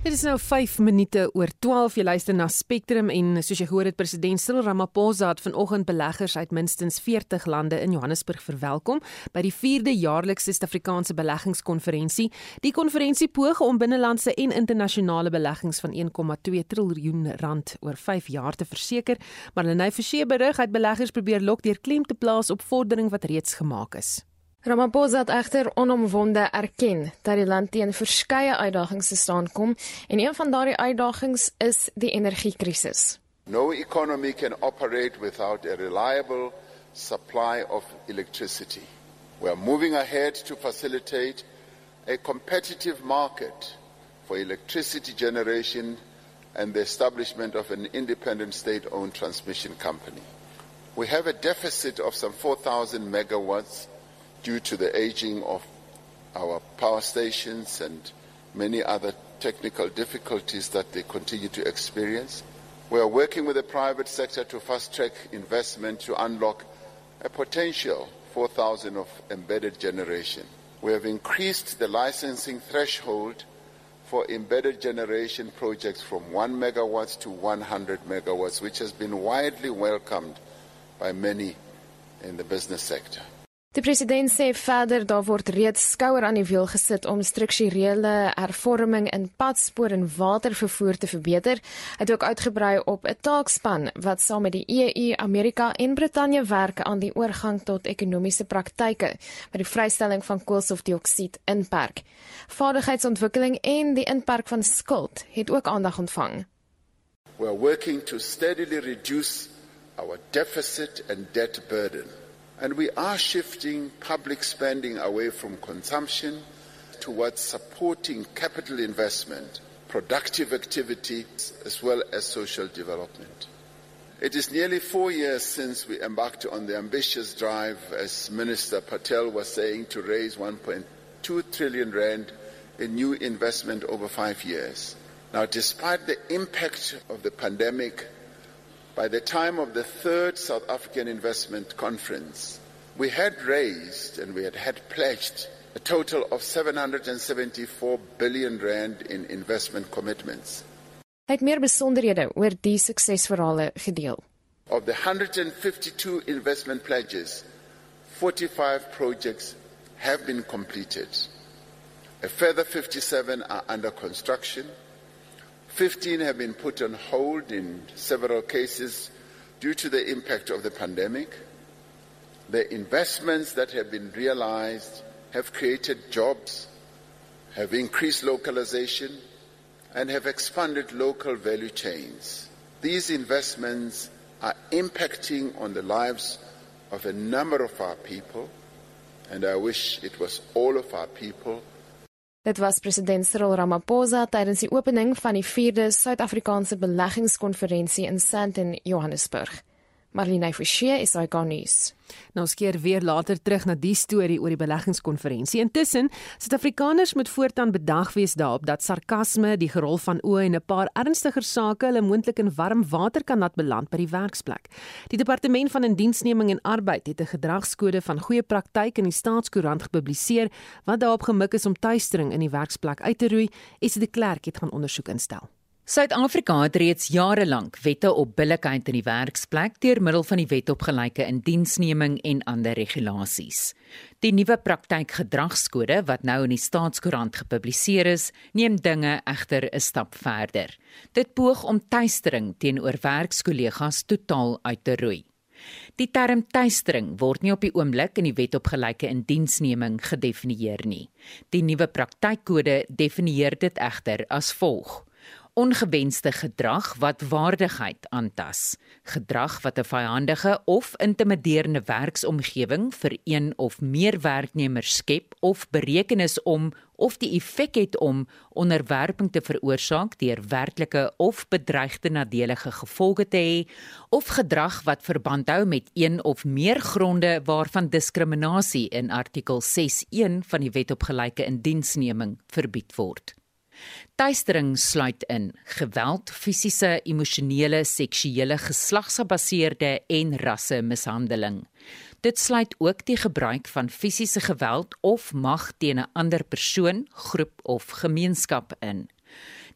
Dit is nou 5 minute oor 12 jy luister na Spectrum en soos jy gehoor het president Cyril Ramaphosa het vanoggend beleggers uit minstens 40 lande in Johannesburg verwelkom by die 4de jaarlikse Suid-Afrikaanse Beleggingskonferensie. Die konferensie poog om binnelandse en internasionale beleggings van 1,2 triljoen rand oor 5 jaar te verseker, maar Lenay Forsie berig het beleggers probeer lok deur klem te plaas op vordering wat reeds gemaak is. Ramaphosa het egter onomwonde erken dat die land teen verskeie uitdagings te staan kom en een van daardie uitdagings is die energiekrisis. No economy can operate without a reliable supply of electricity. We are moving ahead to facilitate a competitive market for electricity generation and the establishment of an independent state-owned transmission company. We have a deficit of some 4,000 megawatts due to the aging of our power stations and many other technical difficulties that they continue to experience. We are working with the private sector to fast track investment to unlock a potential 4,000 of embedded generation. We have increased the licensing threshold for embedded generation projects from 1 megawatts to 100 megawatts, which has been widely welcomed by many in the business sector. Die president sê verder daar word reeds skouer aan die wiel gesit om strukturele hervorming in padspoor en watervervoer te verbeter. Hy het ook uitgebrei op 'n taakspan wat saam met die EU, Amerika en Brittanje werk aan die oorgang tot ekonomiese praktyke wat die vrystelling van koolstofdioksied inperk. Vaardigheidsontwikkeling en die inperk van skuld het ook aandag ontvang. We are working to steadily reduce our deficit and debt burden. And we are shifting public spending away from consumption towards supporting capital investment, productive activity, as well as social development. It is nearly four years since we embarked on the ambitious drive, as Minister Patel was saying, to raise 1.2 trillion rand in new investment over five years. Now, despite the impact of the pandemic, by the time of the third South African Investment Conference, we had raised and we had, had pledged a total of 774 billion rand in investment commitments. Hy het meer besonderhede oor die suksesverhale gedeel. Of the 152 investment pledges, 45 projects have been completed. A further 57 are under construction. 15 have been put on hold in several cases due to the impact of the pandemic. The investments that have been realized have created jobs, have increased localization, and have expanded local value chains. These investments are impacting on the lives of a number of our people, and I wish it was all of our people Dit was president Cyril Ramaphosa tydens die opening van die 4de Suid-Afrikaanse Beleggingskonferensie in Sandton, Johannesburg. Marlene Forsie is hy gaan nuus. Nou skeer weer later terug na die storie oor die beleggingskonferensie. Intussen, Suid-Afrikaners moet voortaan bedag wees daarop dat sarkasme, die gerol van oë en 'n paar ernstiger sake hulle moontlik in warm water kan laat beland by die werksplek. Die departement van indiensneming en arbeid het 'n gedragskode van goeie praktyk in die staatskoerant gepubliseer wat daarop gemik is om tuistering in die werksplek uit te roei. Esie de Klerk het gaan ondersoek instel. Suid-Afrika het reeds jare lank wette op billikheid in die werksplek deur middel van die Wet op Gelyke Indiensneming en ander regulasies. Die nuwe praktykgedragskode wat nou in die Staatskoerant gepubliseer is, neem dinge egter 'n stap verder. Dit poog om tuistering teenoor werkskollegas totaal uit te roei. Die term tuistering word nie op die oomblik in die Wet op Gelyke Indiensneming gedefinieer nie. Die nuwe praktykkode definieer dit egter as volg: ongewenste gedrag wat waardigheid aantas, gedrag wat 'n vyandige of intimiderende werksomgewing vir een of meer werknemers skep of bereken is om of die effek het om onderwerping te veroorsaak deur werklike of bedreigde nadelige gevolge te hê of gedrag wat verband hou met een of meer gronde waarvan diskriminasie in artikel 6.1 van die Wet op Gelyke Indiensneming verbied word. Tuistering sluit in geweld, fisiese, emosionele, seksuele, geslagsgebaseerde en rassemishandeling. Dit sluit ook die gebruik van fisiese geweld of mag teen 'n ander persoon, groep of gemeenskap in.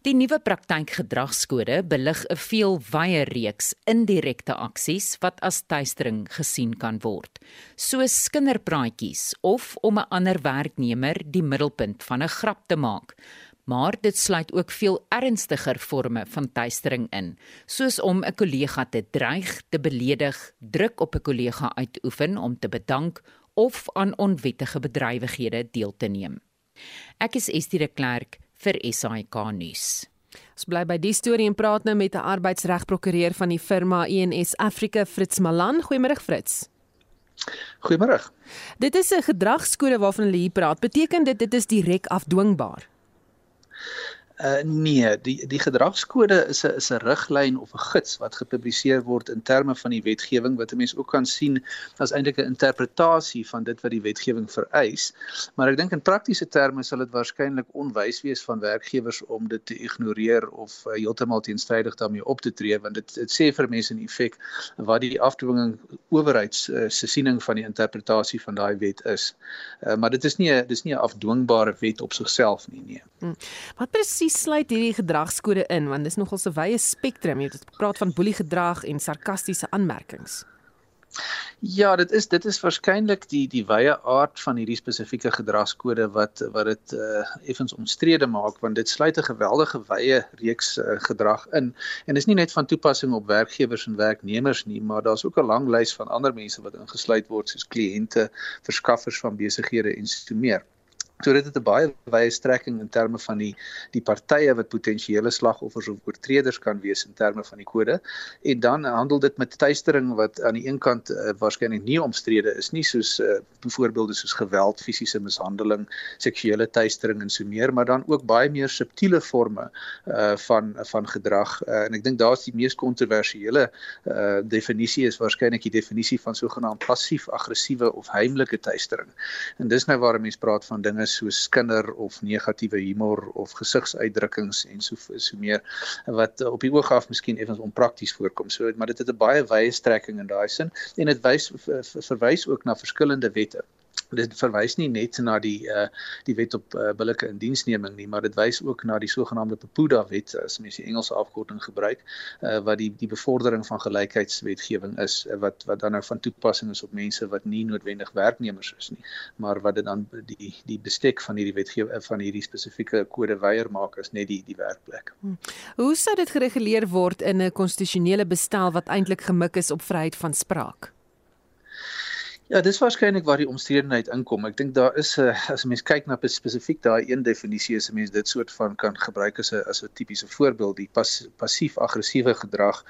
Die nuwe praktykgedragskode belig 'n veel wye reeks indirekte aksies wat as tuistering gesien kan word, soos kinderpraatjies of om 'n ander werknemer die middelpunt van 'n grap te maak maar dit sluit ook veel ernstiger forme van tuistering in, soos om 'n kollega te dreig, te beledig, druk op 'n kollega uitoefen om te bedank of aan onwettige bedrywighede deel te neem. Ek is Estie de Klerk vir SAK nuus. Ons bly by die storie en praat nou met 'n arbeidsregprokureur van die firma ENS Afrika Fritz Malan. Goeiemôre Fritz. Goeiemôre. Dit is 'n gedragskode waarvan hulle hier praat. Beteken dit dit is direk afdwingbaar? Uh nee, die die gedragskode is 'n is 'n riglyn of 'n gids wat gepubliseer word in terme van die wetgewing wat 'n mens ook kan sien as eintlik 'n interpretasie van dit wat die wetgewing vereis. Maar ek dink in praktiese terme sal dit waarskynlik onwys wees van werkgewers om dit te ignoreer of uh, heeltemal teenstrydig daarmee op te tree want dit dit sê vir mense in effek wat die afdwinging owerheids uh, se siening van die interpretasie van daai wet is. Uh, maar dit is nie 'n dis nie 'n afdwingbare wet op sigself nie, nee. Hmm. Wat presies presies sluit hierdie gedragskode in want dis nogal so wye spektrum. Jy praat van boelie gedrag en sarkastiese aanmerkings. Ja, dit is dit is waarskynlik die die wye aard van hierdie spesifieke gedragskode wat wat dit uh, effens omstrede maak want dit sluit 'n geweldige wye reeks uh, gedrag in. En is nie net van toepassing op werkgewers en werknemers nie, maar daar's ook 'n lang lys van ander mense wat ingesluit word soos kliënte, verskaffers van besighede en so meer. So dit het 'n baie wye strekking in terme van die die partye wat potensiële slagoffers of oortreders kan wees in terme van die kode. En dan handel dit met tuistering wat aan die een kant uh, waarskynlik nie omstrede is nie soos uh, byvoorbeelde soos geweld, fisiese mishandeling, seksuele tuistering en so meer, maar dan ook baie meer subtiele forme uh van van gedrag. Uh, en ek dink daar's die mees kontroversiële uh definisie is waarskynlik die definisie van sogenaamd passief-aggressiewe of heimlike tuistering. En dis nou waar mense praat van dinge soos skinder of negatiewe humor of gesigsuitdrukkings en so so meer wat op die oog af miskien effens onprakties voorkom. So maar dit het 'n baie wye strekking in daai sin en dit wys verwys ook na verskillende wette dit verwys nie net na die uh die wet op uh, billike indiensneming nie, maar dit wys ook na die sogenaamde POPUDA wet as mens die Engelse afkorting gebruik, uh wat die die bevordering van gelykheidswetgewing is uh, wat wat dan nou van toepassing is op mense wat nie noodwendig werknemers is nie, maar wat dit dan die die bestek van hierdie wetgewing van hierdie spesifieke kode weier maak is net die die werkplek. Hmm. Hoe sou dit gereguleer word in 'n konstitusionele bestel wat eintlik gemik is op vryheid van spraak? Ja, dis waarskynlik waar die omstredenheid inkom. Ek dink daar is 'n uh, as 'n mens kyk na spesifiek daai een definisie is 'n mens dit soort van kan gebruik as 'n as 'n tipiese voorbeeld, die pas, passief-aggressiewe gedrag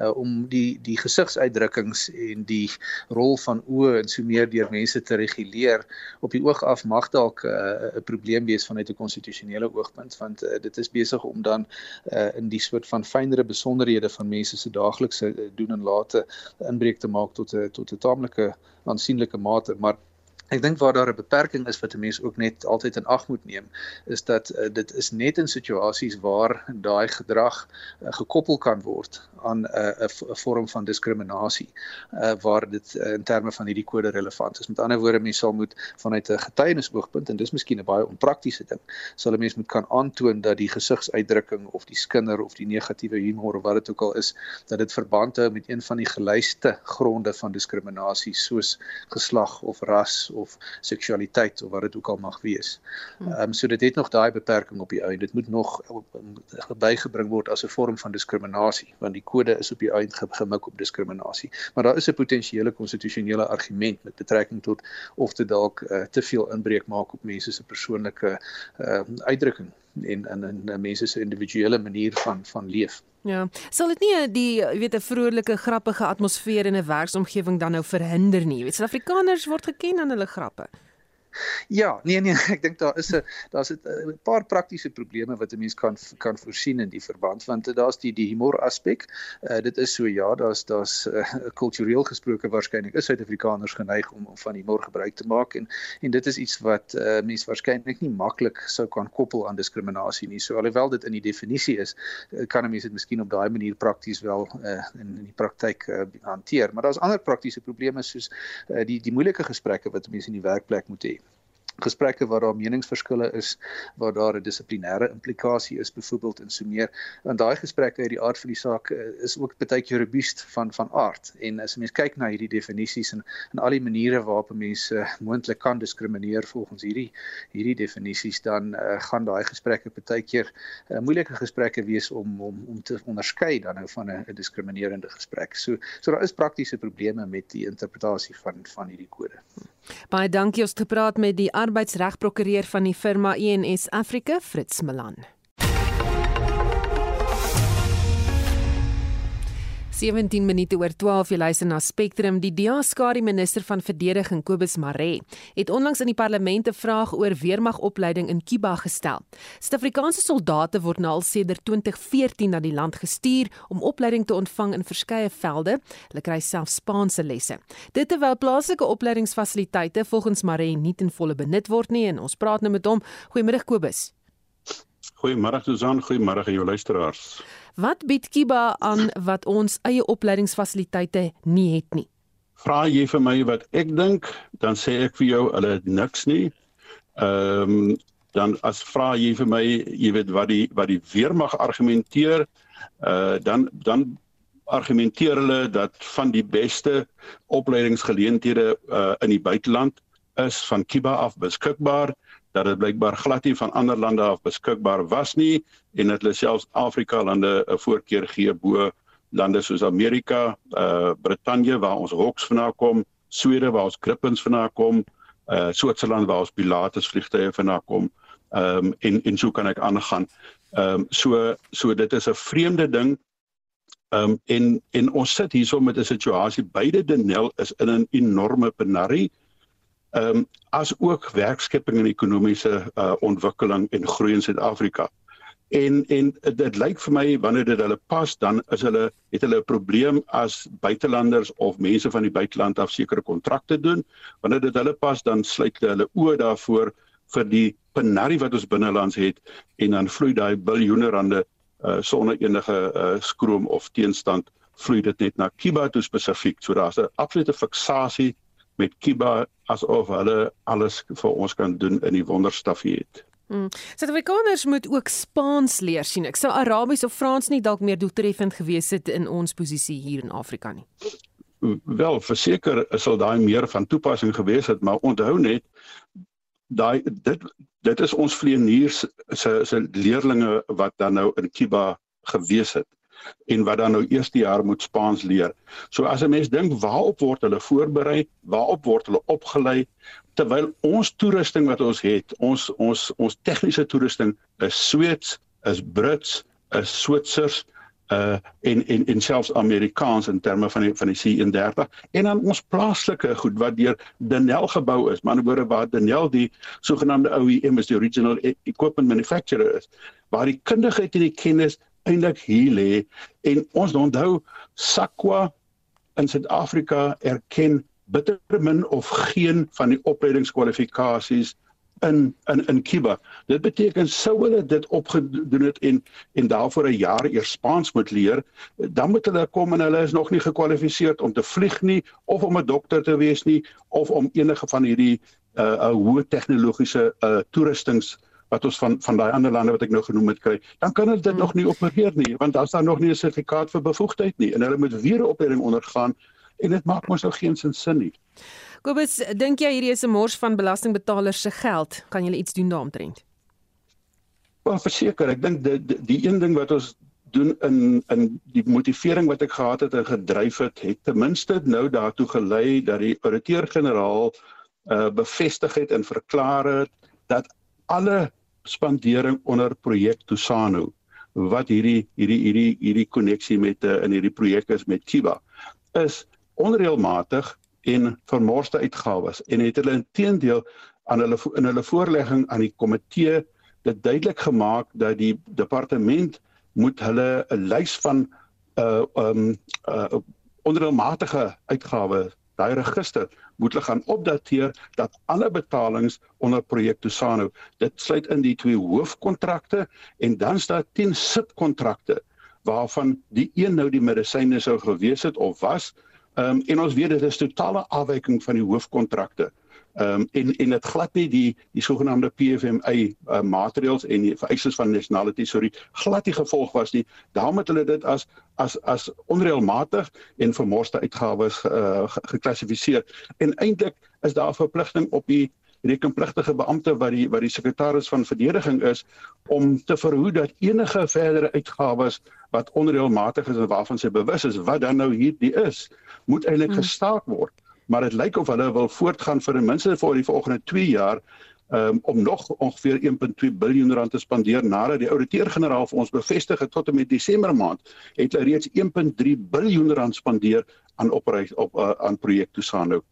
uh, om die die gesigsuitdrukkings en die rol van oë en so meer deur mense te reguleer op die oog af mag dalk uh, 'n uh, probleem wees vanuit 'n konstitusionele oogpunt want uh, dit is besig om dan uh, in die soort van fynere besonderhede van mense se daaglikse doen en late inbreuk te maak tot 'n tot 'n taamlike aansienlike mate, maar Ek dink waar daar 'n beperking is wat 'n mens ook net altyd in ag moet neem, is dat uh, dit is net in situasies waar daai gedrag uh, gekoppel kan word aan 'n uh, vorm van diskriminasie uh, waar dit uh, in terme van hierdie kode relevant is. Met ander woorde, mens sal moet vanuit 'n getuienisoogpunt en dis miskien 'n baie onpraktiese ding, sal 'n mens moet kan aantoon dat die gesigsuitdrukking of die skinder of die negatiewe humor of wat dit ook al is, dat dit verband hou met een van die gelyste gronde van diskriminasie soos geslag of ras of seksualiteit of wat dit ook al mag wees. Hm. Ehm um, so dit het nog daai beperking op die ou en dit moet nog bygebring word as 'n vorm van diskriminasie want die kode is op die uit gemik op diskriminasie. Maar daar is 'n potensiële konstitusionele argument met betrekking tot of dit dalk uh, te veel inbreuk maak op mense se persoonlike uh, uitdrukking en en 'n mense se individuele manier van van leef. Ja, sal dit nie die jy weet 'n vroolike grappige atmosfeer in 'n werksomgewing dan nou verhinder nie. Jy weet Suid-Afrikaners word geken aan hulle grappe. Ja, nee nee, ek dink daar is 'n daar's 'n paar praktiese probleme wat 'n mens kan kan voorsien in die verband want daar's die die humor aspek. Uh, dit is so ja, daar's daar's uh, kultureel gesproke waarskynlik is Suid-Afrikaners geneig om, om van humor gebruik te maak en en dit is iets wat uh, mense waarskynlik nie maklik sou kan koppel aan diskriminasie nie. So alhoewel dit in die definisie is, kan 'n mens dit miskien op daai manier prakties wel uh, in in die praktyk uh, hanteer. Maar daar's ander praktiese probleme soos uh, die die moeilike gesprekke wat mense in die werkplek moet hê gesprekke waar daar meningsverskille is, waar daar 'n dissiplinêre implikasie is byvoorbeeld in so meer. En daai gesprekke uit die aard van die saak uh, is ook baie keer robuust van van aard. En as mens kyk na hierdie definisies en en al die maniere waarop mense uh, moontlik kan diskrimineer volgens hierdie hierdie definisies, dan uh, gaan daai gesprekke baie keer uh, moeilike gesprekke wees om om om te onderskei dan nou van 'n diskriminerende gesprek. So so daar is praktiese probleme met die interpretasie van van hierdie kode. Baie dankie ons het gepraat met die arbeidsregprokureur van die firma ENS Africa, Fritz Malan. 17 minute oor 12 jy luister na Spectrum die Diaskari minister van verdediging Kobus Maree het onlangs in die parlement 'n vraag oor weermagopleiding in Kiba gestel. Suid-Afrikaanse soldate word nou al sedert 2014 na die land gestuur om opleiding te ontvang in verskeie velde. Hulle kry self Spaanse lesse. Dit terwyl plaaslike opleidingsfasiliteite volgens Maree nie ten volle benut word nie en ons praat nou met hom. Goeiemôre Kobus. Goeiemôre Susan, goeiemôre aan jou luisteraars. Wat bied Kiba aan wat ons eie opleidingsfasiliteite nie het nie? Vra jy vir my wat ek dink, dan sê ek vir jou hulle het niks nie. Ehm um, dan as vra jy vir my, jy weet wat die wat die weermag argumenteer, uh dan dan argumenteer hulle dat van die beste opleidingsgeleenthede uh in die buiteland is van Kiba af beskikbaar dat dit blykbaar glad nie van ander lande af beskikbaar was nie en dat hulle selfs Afrika lande 'n voorkeur gee bo lande soos Amerika, uh Brittanje waar ons Hawks vandaan kom, Swede waar ons Gripens vandaan kom, uh Switserland waar ons Pilatus vliegtye vandaan kom. Ehm um, en en so kan ek aangaan. Ehm um, so so dit is 'n vreemde ding. Ehm um, en en ons sit hierso met 'n situasie beide Denel is in 'n enorme penarie ehm um, as ook werkskepping en ekonomiese uh, ontwikkeling en groei in Suid-Afrika. En en dit lyk vir my wanneer dit hulle pas dan is hulle het hulle 'n probleem as buitelanders of mense van die buiteland af sekere kontrakte doen. Wanneer dit hulle pas dan sluit hulle oë daarvoor vir die penarie wat ons binnelands het en dan vloei daai biljoene rande uh, sonder enige uh, skroom of teenstand vloei dit net na Kiba toe spesifiek. So daar's 'n absolute fiksasie met Kiba asof hulle alles vir ons kan doen in die wonderstafie het. Hmm. Suid-Afrikaners moet ook Spaans leer sien. Ek sou Arabies of Frans nie dalk meer doeltreffend gewees het in ons posisie hier in Afrika nie. Wel, verseker sal daai meer van toepassing gewees het, maar onthou net daai dit dit is ons vleieniers se se leerlinge wat dan nou in Kiba gewees het en wat dan nou eerste jaar moet Spaans leer. So as 'n mens dink waarop word hulle voorberei, waarop word hulle opgelei terwyl ons toerusting wat ons het, ons ons ons tegniese toerusting is Sweeds, is Brits, is Switsers uh en en en selfs Amerikaans in terme van die van die C30 en dan ons plaaslike goed wat deur Denel gebou is, maar anderswoorde waar Denel die sogenaamde OEM is die original e-, equipment manufacturer is, waar die kundigheid en die kennis eintlik hier lê en ons onthou Sakwa in Suid-Afrika erken bitter min of geen van die opleidingskwalifikasies in in in Kiba. Dit beteken sou hulle dit opgedoen het en en daarvoor 'n jaar eers Spaans moet leer, dan moet hulle kom en hulle is nog nie gekwalifiseer om te vlieg nie of om 'n dokter te wees nie of om enige van hierdie uh, uh hoë tegnologiese uh toerustings uh wat ons van van daai ander lande wat ek nou genoem het kry, dan kan hulle dit hmm. nog nie opereer nie, want daar's daar nog nie 'n sertifikaat vir bevoegdheid nie en hulle moet weer 'n opleiding ondergaan en dit maak mos nou geen sin sin nie. Kobus, dink jy hierdie is 'n mors van belastingbetalers se geld? Kan jy iets doen daaromtrent? Wel verseker, ek dink die, die die een ding wat ons doen in in die motivering wat ek gehad het en gedryf het, het ten minste nou daartoe gelei dat die ouditeur-generaal uh bevestig het en verklaar het dat alle spandering onder projek Tusano wat hierdie hierdie hierdie hierdie koneksie met uh, in hierdie projek is met Kiba is onreëlmatig en vermorste uitgawes en het hulle intedeel aan hulle in hulle voorlegging aan die komitee dit duidelik gemaak dat die departement moet hulle 'n lys van uh um uh onreëlmatige uitgawes daai register moet hulle gaan opdateer dat alle betalings onder projek Tusano dit sluit in die twee hoofkontrakte en dan staan 10 subkontrakte waarvan die een nou die medisyne sou gewees het of was. Um, en ons weet dit is totale afwyking van die hoofkontrakte Ehm um, en en dit glad nie die die sogenaamde PFMA uh, maatreëls en die vereistes van nationality sorry glad nie gevolg was nie. Daarom het hulle dit as as as onreëlmatig en vermorste uitgawes uh, geklassifiseer. En eintlik is daar 'n verpligting op die rekenpligtige beampte wat die wat die sekretaris van verdediging is om te verhoed dat enige verdere uitgawes wat onreëlmatig is en waarvan sy bewus is wat dan nou hierdie is, moet eintlik hmm. gestaak word. Maar dit lyk of hulle wil voortgaan vir ten minste vir die volgende 2 jaar um, om nog ongeveer 1.2 miljard rand te spandeer nadat die ouditeur-generaal vir ons bevestig het tot en met Desember maand het hulle reeds 1.3 miljard rand spandeer aan opreis op uh, aan projek Tusano.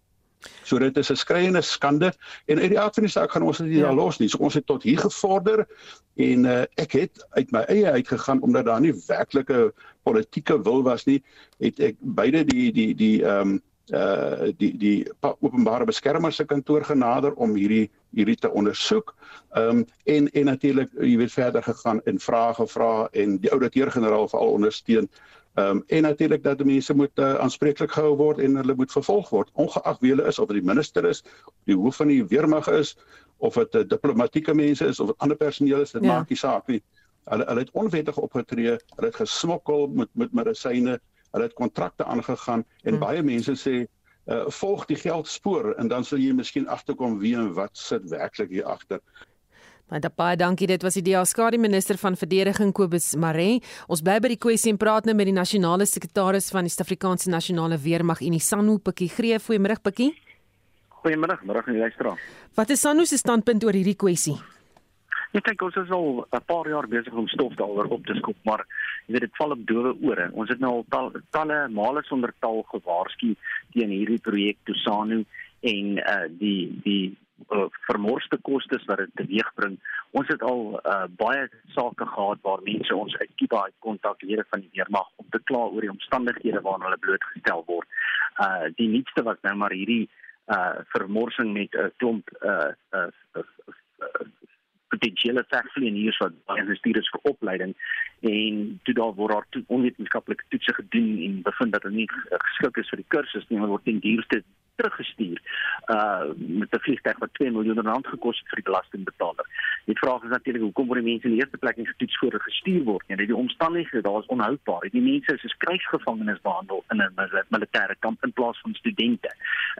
So dit is 'n skreiende skande en uit die aard van die saak gaan ons dit nie ja. los nie. So ons het tot hier gevorder en uh, ek het uit my eie uitgegaan omdat daar nie werklike politieke wil was nie, het ek beide die die die ehm um, uh die die openbare beskermer se kantoor genader om hierdie hierdie te ondersoek. Ehm um, en en natuurlik jy weet verder gegaan en vrae gevra en die ouditeur-generaal veral ondersteun. Ehm um, en natuurlik dat mense moet uh, aanspreeklik gehou word en hulle moet vervolg word ongeag wie hulle is of dit die minister is, die hoof van die weermag is of dit uh, diplomatieke mense is of ander personeel is, dit ja. maak nie saak nie. Hulle hulle het onwettig opgetree, hulle het gesmokkel met met medisyne hulle het kontrakte aangegaan en hmm. baie mense sê uh, volg die geldspoor en dan sal jy miskien agterkom wie en wat sit werklik hier agter. Maar baie dankie dit was die Diaskari minister van verdediging Kobus Maree. Ons bly by die kwessie en praat nou met die nasionale sekretaris van die Suid-Afrikaanse Nasionale Weermag en die SANU Pikkie Greef. Goeiemôre Pikkie. Goeiemôre, môre aan die luisteraar. Wat is SANU se standpunt oor hierdie kwessie? Ek dink ons is al 'n paar jaar besig om stof daaroor op te skop, maar jy weet dit val op doewe ore. Ons het nou al tal, talle male sonder tal gewaarsku teen hierdie projek Tusano en uh die die uh, vermorste kostes wat dit teweegbring. Ons het al uh baie sake gehad waar mense ons uit Kiba uit kontak lede van die weermag om te kla oor die omstandighede waaraan hulle blootgestel word. Uh die nuutste wat nou maar hierdie uh vermorsing met 'n uh, klomp uh, uh, uh, uh potensiële vegvlieëniers wat baie gestuur is vir opleiding en toe daar word daar toe onwetenskaplike toetse gedoen en bevind dat hulle nie geskik is vir die kursus nie, hulle word ten duurste teruggestuur uh met 'n vliegtuig wat 2 miljoen rand gekos het vir die belastingbetaler. Die vraag is natuurlik hoekom word die mense in die eerste plek nie getoets voor gestuur word nie. Die omstandighede daar is onhoudbaar. Die mense is as krygsgevangenes behandel in 'n militêre kamp in plaas van studente.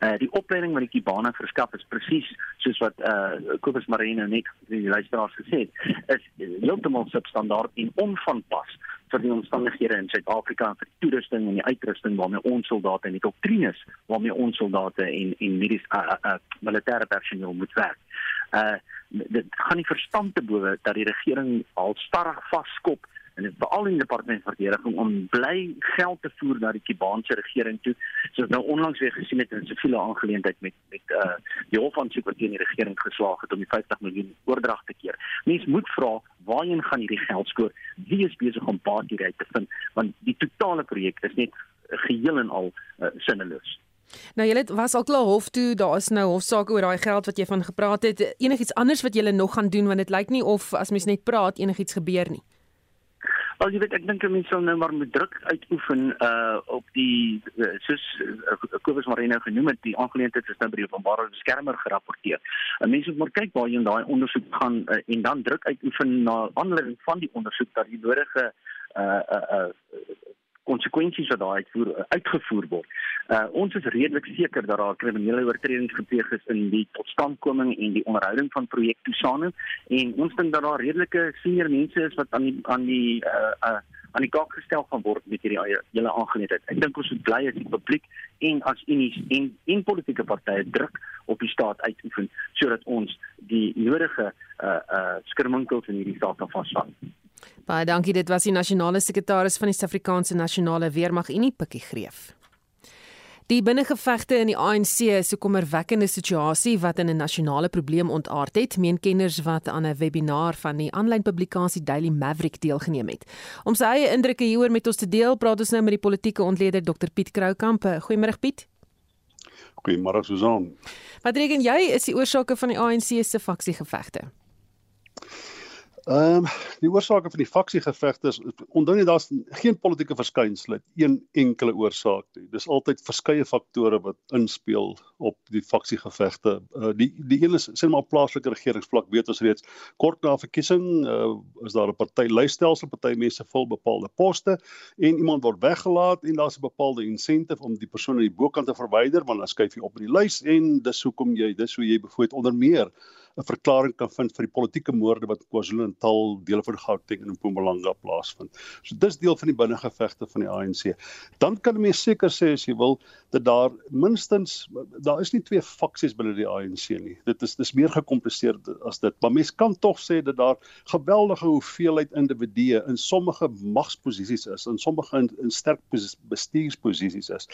Uh die opleiding wat die Kubane verskaf is presies soos wat uh Kobus Marino net die luisteraars gesê het, is heeltemal substandaard en onvanpas vir die omstandighede in Suid-Afrika en vir die toerusting en die uitrusting waarmee ons soldate en die doktrines waarmee ons soldate en en medies uh, uh, militêre personeel moet werk. Uh dit gaan nie verstand te bowe dat die regering al stadig vaskop en dit veral in die departement van verdediging om bly geld te voer na die Kubaanse regering toe. Soos nou onlangs weer gesien het in 'n siviele aangeleentheid met met uh die hof van sekere teen die regering geslaag het om die 50 miljoen oordrag te keer. Mens moet vra waarheen gaan hierdie geld skoor? Wie is besig om baat hieruit te vind? Want die totale projek is net geheel en al uh, sinneloos. Nou julle was al klaar hof toe, daar is nou hofsaake oor daai geld wat jy van gepraat het. Enigiets anders wat julle nog gaan doen want dit lyk nie of as mens net praat enigiets gebeur nie. Wel jy weet ek dink mense sal nou maar met druk uitoefen uh op die uh, soos uh, Kobus Marino genoem het die aangeleentheid is nou by die openbare beskermer gerapporteer. En mense moet maar kyk waar jy in daai ondersoek gaan uh, en dan druk uitoefen na aanleiding van die ondersoek dat die nodige uh uh, uh konsekwensies wat daai uitvoer uitgevoer word. Uh ons is redelik seker dat daar kriminele oortredings gepleeg is in die totstandkoming en die onderhouding van projek Tusano en ons dink dat daar redelike senior mense is wat aan die aan die uh uh aan die kak gestel gaan word met hierdie hele aangeleentheid. Ek dink ons moet bly as die publiek en as unies en en politieke partye druk op die staat uitoefen sodat ons die nodige uh uh skirminkels in hierdie saak kan vasvang. Baie dankie. Dit was die nasionale sekretaris van die Suid-Afrikaanse Nasionale Weermag Unie Pikkie Greef. Die binnengevegte in die ANC is 'n kommerwekkende situasie wat in 'n nasionale probleem ontaard het, meen kenners wat aan 'n webinar van die aanlyn publikasie Daily Maverick deelgeneem het. Om sy eie indrukke hieroor met ons te deel, praat ons nou met die politieke ontleder Dr Piet Kroukamp. Goeiemôre Piet. Goeiemôre Susan. Wat reken jy is die oorsake van die ANC se faksiegevegte? Ehm um, die oorsake van die faksiegevegte is onthou net daar's geen politieke verskynsel, een enkele oorsaak nie. Dis altyd verskeie faktore wat inspel op die faksiegevegte. Uh, die die een is sê maar plaaslike regeringsvlak weet ons reeds kort na verkiesing uh, is daar 'n party lysstelsel, party mense vul bepaalde poste en iemand word weggelaat en daar's 'n bepaalde insentive om die persoon aan die bokant te verwyder want dan skuif jy op in die lys en dis hoekom jy dis hoe jy bevoet onder meer 'n verklaring kan vind vir die politieke moorde wat KwaZulu-Natal, dele van Gauteng en Mpumalanga plaasvind. So dis deel van die binnengevegte van die ANC. Dan kan jy seker sê as jy wil dat daar minstens daar is nie twee faksies binne die ANC nie. Dit is dis meer gekompliseer as dit. Maar mens kan tog sê dat daar geweldige hoeveelheid individue in sommige magsposisies is, in sommige in, in sterk bestuursposisies is.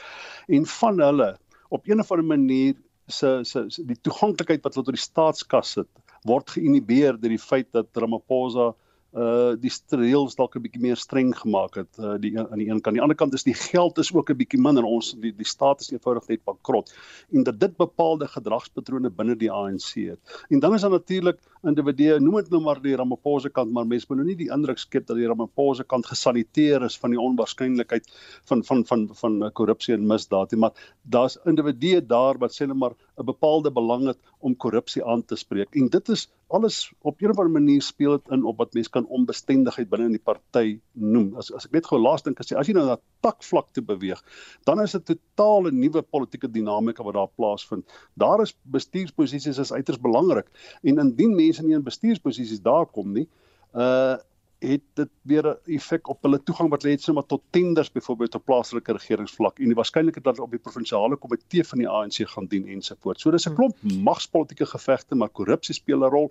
En van hulle op 'n of ander manier se se die toeganklikheid wat hulle tot die staatskas sit word geïnhibeer deur die feit dat Ramaphosa uh die reëls dalk 'n bietjie meer streng gemaak het uh die aan die een kant. Aan die ander kant is die geld is ook 'n bietjie minder. Ons die die staat is eenvoudig net bankrot en dat dit bepaalde gedragspatrone binne die ANC het. En dan is daar natuurlik individue, noem dit nou maar die Ramaphosa kant, maar mense moet nou nie die indruk skep dat die Ramaphosa kant gesaniteer is van die onwaarskynlikheid van van van van, van korrupsie en misdaad nie, maar daar's individue daar wat sê net maar 'n bepaalde belang het om korrupsie aan te spreek. En dit is alles op 'n of ander manier speel dit in op wat mense kan onbestendigheid binne in die party noem. As as ek net gou laas dink as jy as jy nou na takvlak te beweeg, dan is dit 'n totale nuwe politieke dinamika wat daar plaasvind. Daar is bestuursposisies is uiters belangrik en indien mense nie in bestuursposisies daar kom nie, uh het dit weer 'n effek op hulle toegang wat lê net sommer tot tenders byvoorbeeld op plaaslike regeringsvlak en die waarskynlikheid dat op die provinsiale komitee van die ANC gaan dien ensovoorts. So dis 'n klomp magspolitiese gevegte maar korrupsie speel 'n rol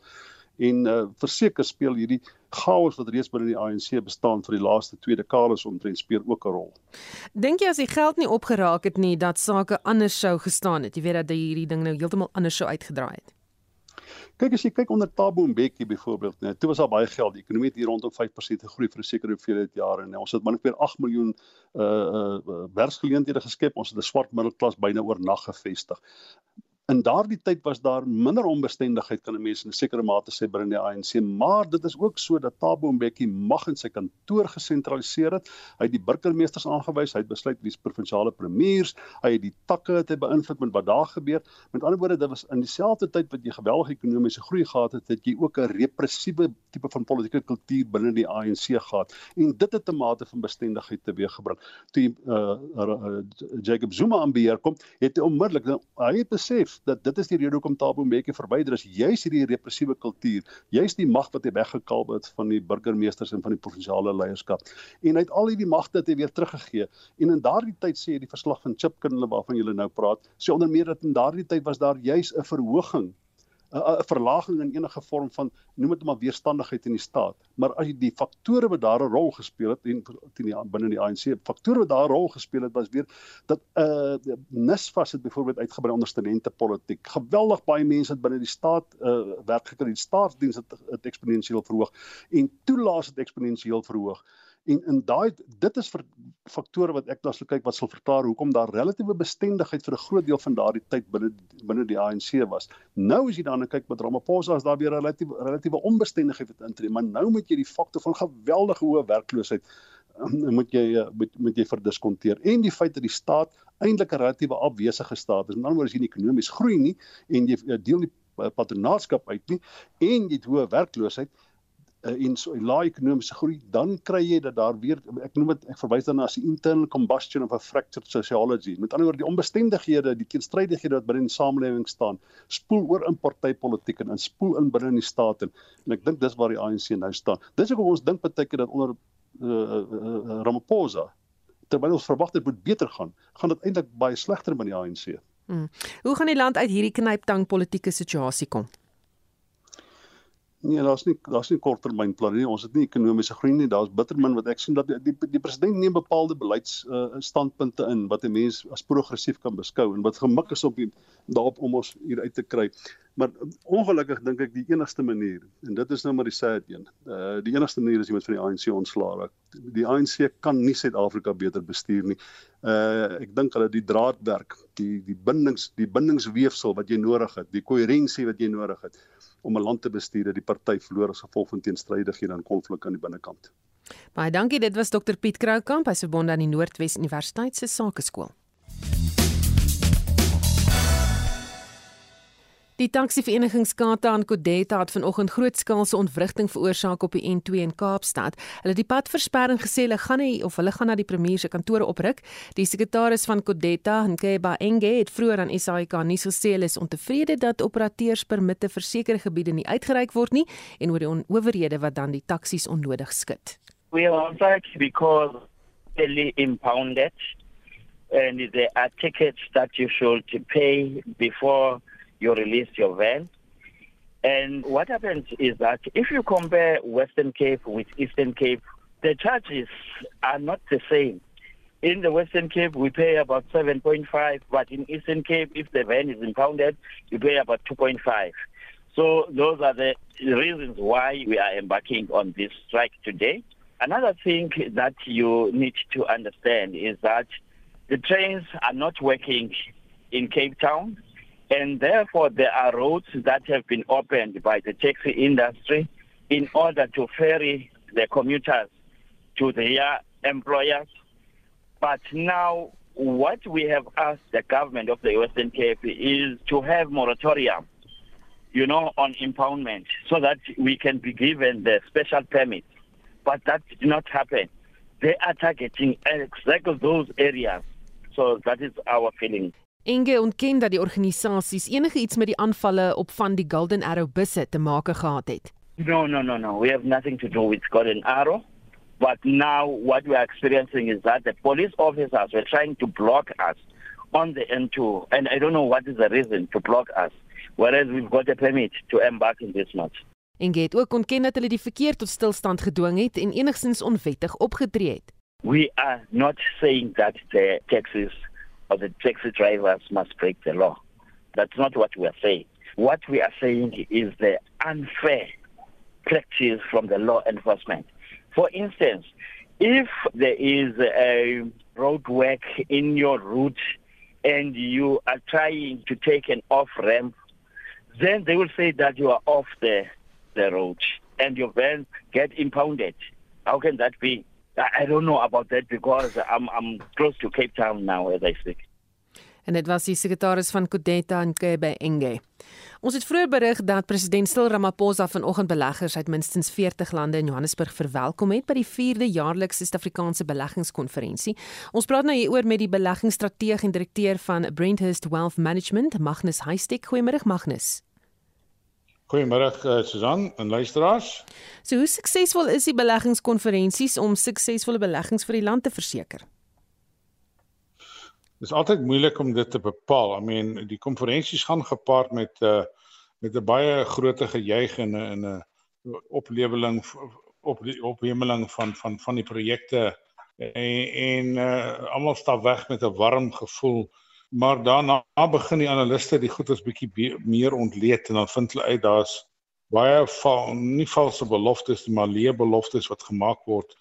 en uh, verseker speel hierdie chaos wat reeds binne die ANC bestaan vir die laaste twee dekades omtrent speel ook 'n rol. Dink jy as die geld nie opgeraak het nie dat sake anders sou gestaan het? Jy weet dat hierdie ding nou heeltemal anders sou uitgedraai het. Kyk as jy kyk onder Tabo Mbeki byvoorbeeld, net toe was daar baie geld. Die ekonomie het hier rondom 5% gegroei vir 'n sekere hoeveelheid jare en ons het minstens 8 miljoen uh werksgeleenthede geskep. Ons het 'n swart middelklas byna oornag gevestig in daardie tyd was daar minder onbestendigheid kan 'n mens in 'n sekere mate sê binne die ANC, maar dit is ook so dat Thabo Mbeki mag in sy kantoor gesentraliseer het. Hy het die burgemeesters aangewys, hy het besluit wie se provinsiale premiers, hy het die takke het hy beïnvloed met wat daar gebeur. Met ander woorde, dit was in dieselfde tyd wat jy geweldige ekonomiese groei gehad het, het jy ook 'n repressiewe tipe van politieke kultuur binne die ANC gehad en dit het 'n mate van bestendigheid teweeggebring. Toe uh, uh, Jacob Zuma aan beheer kom, het hy onmiddellik nou, hy het besef dat dit is die rede hoekom Thabo Mbeki verwyder is juis hierdie repressiewe kultuur, juis die mag wat hy weggekalb het van die burgemeesters en van die provinsiale leierskap. En hy het al hierdie magte hy weer teruggegee. En in daardie tyd sê die verslag van Chipkin waarvan julle nou praat, sê onder meer dat in daardie tyd was daar juis 'n verhoging 'n verlaging in enige vorm van noem dit maar weerstandigheid in die staat. Maar as jy die faktore wat daar 'n rol gespeel het en teen die binne die ANC, faktore wat daar 'n rol gespeel het was weer dat uh, nisvas het byvoorbeeld uitgebrei onder studente politiek. Geweldig baie mense het binne die staat uh, werk gekry. Die staatsdiens het, het eksponensieel verhoog en toelaas het eksponensieel verhoog. En in daai dit is vir faktore wat ek dan sou kyk wat sal verklaar hoekom daar relatiewe bestendigheid vir 'n groot deel van daardie tyd binne binne die ANC was. Nou as jy dan kyk met Ramaphosa is daar weer relatiewe relatiewe onbestendigheid wat intree, maar nou moet jy die faktor van geweldige hoë werkloosheid ehm, moet jy eh, moet moet jy verdiskonteer en die feit dat die staat eintlik 'n relatiewe afwesige staat is. Met ander woorde as jy nie ekonomies groei nie en jy deel nie patronaatskap uit nie en jy het hoë werkloosheid uh, en so 'n lae ekonomiese groei, dan kry jy dat daar weer ek noem dit ek verwys daarna as die internal combustion of a fractured sociology. Met ander woorde die onbestendighede, die teenstrydighede wat binne in die samelewing staan, spoel oor in partytetiek en in spoel in binne in die staat en, en ek dink dis waar die ANC nou staan. Dis hoekom ons dink keer dat onder uh, uh, Ramaphosa terwyl ons verwag dit moet beter gaan, gaan dit eintlik baie slegter met die ANC. Hmm. Hoe gaan die land uit hierdie knyptang politieke situasie kom? Nee, daar's nie daar's nie korttermynplanne nie. Ons het nie ekonomiese groei nie. Daar's bitter min wat ek sien dat die die, die president neem bepaalde beleids uh, standpunte in wat 'n mens as progressief kan beskou en wat gemik is op die, daarop om ons hier uit te kry. Maar ongelukkig dink ek die enigste manier en dit is nou maar die sad een. Uh die enigste manier is jy moet van die ANC ontslaa raak. Die ANC kan nie Suid-Afrika beter bestuur nie. Uh ek dink hulle die draadwerk, die die bindings, die bindingsweefsel wat jy nodig het, die koherensie wat jy nodig het om 'n land te bestuur dat die party verloor as gevolg van teenstrydighede en konflik aan die binnekant. Baie dankie, dit was Dr Piet Kroukamp, hy's verbonde aan die Noordwes Universiteit se Sakeskool. Die taksivereniging Skata aan Kodeta het vanoggend grootskaalse ontwrigting veroorsaak op die N2 in Kaapstad. Hulle het die padversperring gesê hulle gaan nie of hulle gaan na die premier se kantore opruk. Die sekretaris van Kodeta, Nkeba Enge, het vroeër aan SAK nuus gesê hulle is ontevrede dat operateurspermitte vir sekere gebiede nie uitgereik word nie en oor die owerhede wat dan die taksies onnodig skud. We are upset because they impounded and there are tickets that you should pay before you release your van. And what happens is that if you compare Western Cape with Eastern Cape, the charges are not the same. In the Western Cape, we pay about 7.5, but in Eastern Cape, if the van is impounded, you pay about 2.5. So those are the reasons why we are embarking on this strike today. Another thing that you need to understand is that the trains are not working in Cape Town. And therefore, there are roads that have been opened by the taxi industry in order to ferry the commuters to their employers. But now, what we have asked the government of the Western Cape is to have moratorium, you know, on impoundment so that we can be given the special permit. But that did not happen. They are targeting exactly those areas. So that is our feeling. Inge ontken dat die organisasies enige iets met die aanvalle op van die Golden Arrow busse te maak gehad het. No, no, no, no. We have nothing to do with Golden Arrow. But now what we are experiencing is that the police officers were trying to block us on the N2 and I don't know what is the reason to block us whereas we've got a permit to embark in this month. Inge het ook ontken dat hulle die verkeer tot stilstand gedwing het en enigstens onwettig opgetree het. We are not saying that the taxis or the taxi drivers must break the law. That's not what we are saying. What we are saying is the unfair practice from the law enforcement. For instance, if there is a road work in your route and you are trying to take an off ramp, then they will say that you are off the, the road and your van get impounded. How can that be? I don't know about that because I'm I'm close to Cape Town now as I speak. En dit was die sekretaris van Kodeta en Kebe Enge. Ons het vroeër berig dat president Cyril Ramaphosa vanoggend beleggers uit minstens 40 lande in Johannesburg verwelkom het by die 4de jaarlikse Suid-Afrikaanse Beleggingskonferensie. Ons praat nou hieroor met die beleggingsstrateeg en direkteur van Brenthurst Wealth Management, Magnus Heistek. Goeiemôre Magnus. Goeiemôre uh, Susan en luisteraars. So hoe suksesvol is die beleggingskonferensies om suksesvolle beleggings vir die land te verseker? Dit is altyd moeilik om dit te bepaal. I mean, die konferensies gaan gepaard met 'n uh, met 'n baie groot gejuig en 'n 'n opleweling op die ophemeling van van van die projekte en en uh, almal stap weg met 'n warm gevoel maar daarna begin die analiste die goeders bietjie meer ontleed en dan vind hulle uit daar's baie val, nie valse beloftes nie maar leë beloftes wat gemaak word.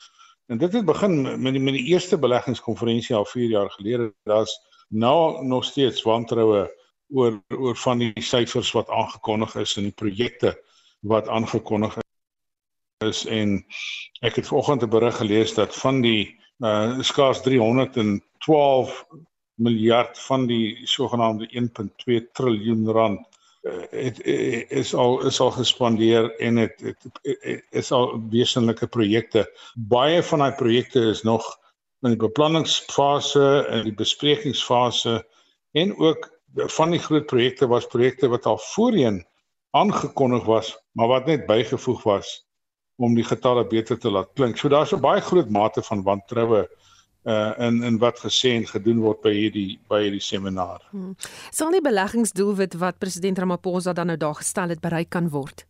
En dit het begin met die, met die eerste beleggingskonferensie al 4 jaar gelede. Daar's nou nog steeds wantroue oor oor van die syfers wat aangekondig is en die projekte wat aangekondig is en ek het vanoggend 'n berig gelees dat van die uh, skaars 312 miljard van die sogenaamde 1.2 triljoen rand uh, het uh, is al is al gespandeer en het, het, het is al wesenlike projekte. Baie van daai projekte is nog in die beplanningsfase en die besprekingsfase en ook van die groot projekte was projekte wat al voorheen aangekondig was, maar wat net bygevoeg was om die getalle beter te laat klink. So daar's 'n baie groot mate van wantroue uh in in wat gesê en gedoen word by hierdie by hierdie seminar. Hmm. Sal die beleggingsdoelwit wat president Ramaphosa dan nou daar gestel het bereik kan word?